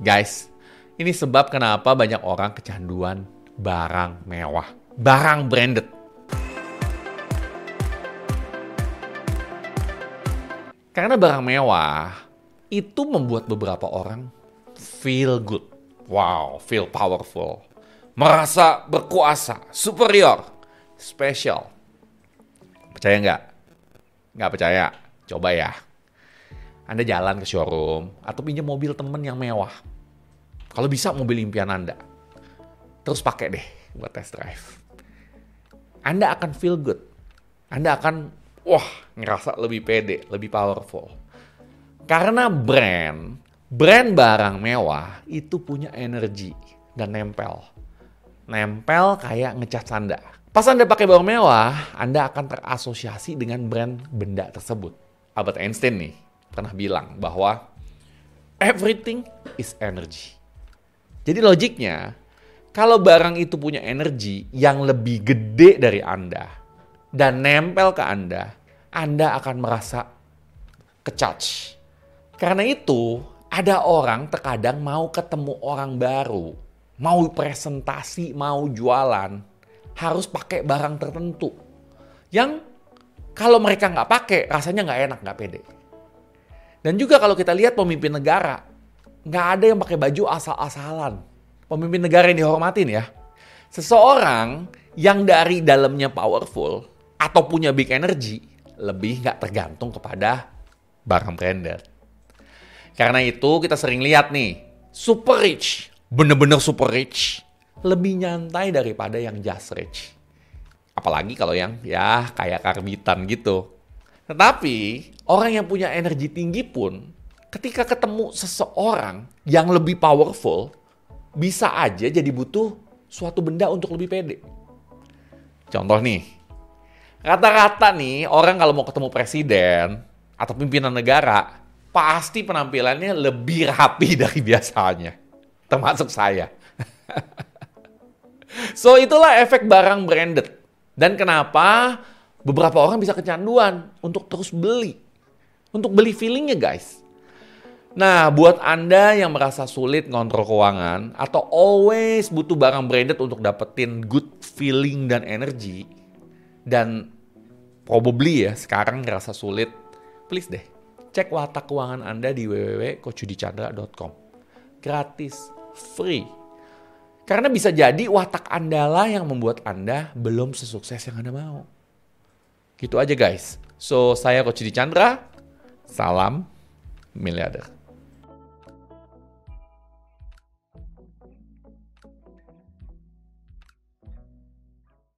Guys, ini sebab kenapa banyak orang kecanduan barang mewah, barang branded. Karena barang mewah itu membuat beberapa orang feel good. Wow, feel powerful. Merasa berkuasa, superior, special. Percaya nggak? Nggak percaya? Coba ya. Anda jalan ke showroom atau pinjam mobil temen yang mewah. Kalau bisa mobil impian Anda. Terus pakai deh buat test drive. Anda akan feel good. Anda akan wah ngerasa lebih pede, lebih powerful. Karena brand, brand barang mewah itu punya energi dan nempel. Nempel kayak ngecat Anda. Pas Anda pakai barang mewah, Anda akan terasosiasi dengan brand benda tersebut. Albert Einstein nih pernah bilang bahwa everything is energy. Jadi logiknya, kalau barang itu punya energi yang lebih gede dari Anda dan nempel ke Anda, Anda akan merasa kecharge. Karena itu, ada orang terkadang mau ketemu orang baru, mau presentasi, mau jualan, harus pakai barang tertentu. Yang kalau mereka nggak pakai, rasanya nggak enak, nggak pede. Dan juga kalau kita lihat pemimpin negara, nggak ada yang pakai baju asal-asalan. Pemimpin negara yang dihormatin ya. Seseorang yang dari dalamnya powerful atau punya big energy, lebih nggak tergantung kepada barang branded. Karena itu kita sering lihat nih, super rich, bener-bener super rich, lebih nyantai daripada yang just rich. Apalagi kalau yang ya kayak karbitan gitu. Tetapi orang yang punya energi tinggi pun ketika ketemu seseorang yang lebih powerful bisa aja jadi butuh suatu benda untuk lebih pede. Contoh nih, rata-rata nih orang kalau mau ketemu presiden atau pimpinan negara pasti penampilannya lebih rapi dari biasanya. Termasuk saya. so itulah efek barang branded. Dan kenapa beberapa orang bisa kecanduan untuk terus beli. Untuk beli feelingnya guys. Nah, buat Anda yang merasa sulit ngontrol keuangan atau always butuh barang branded untuk dapetin good feeling dan energi dan probably ya sekarang ngerasa sulit, please deh cek watak keuangan Anda di www.coachudichandra.com. Gratis, free. Karena bisa jadi watak Anda lah yang membuat Anda belum sesukses yang Anda mau. Gitu aja guys. So, saya Coach Di Chandra. Salam miliarder.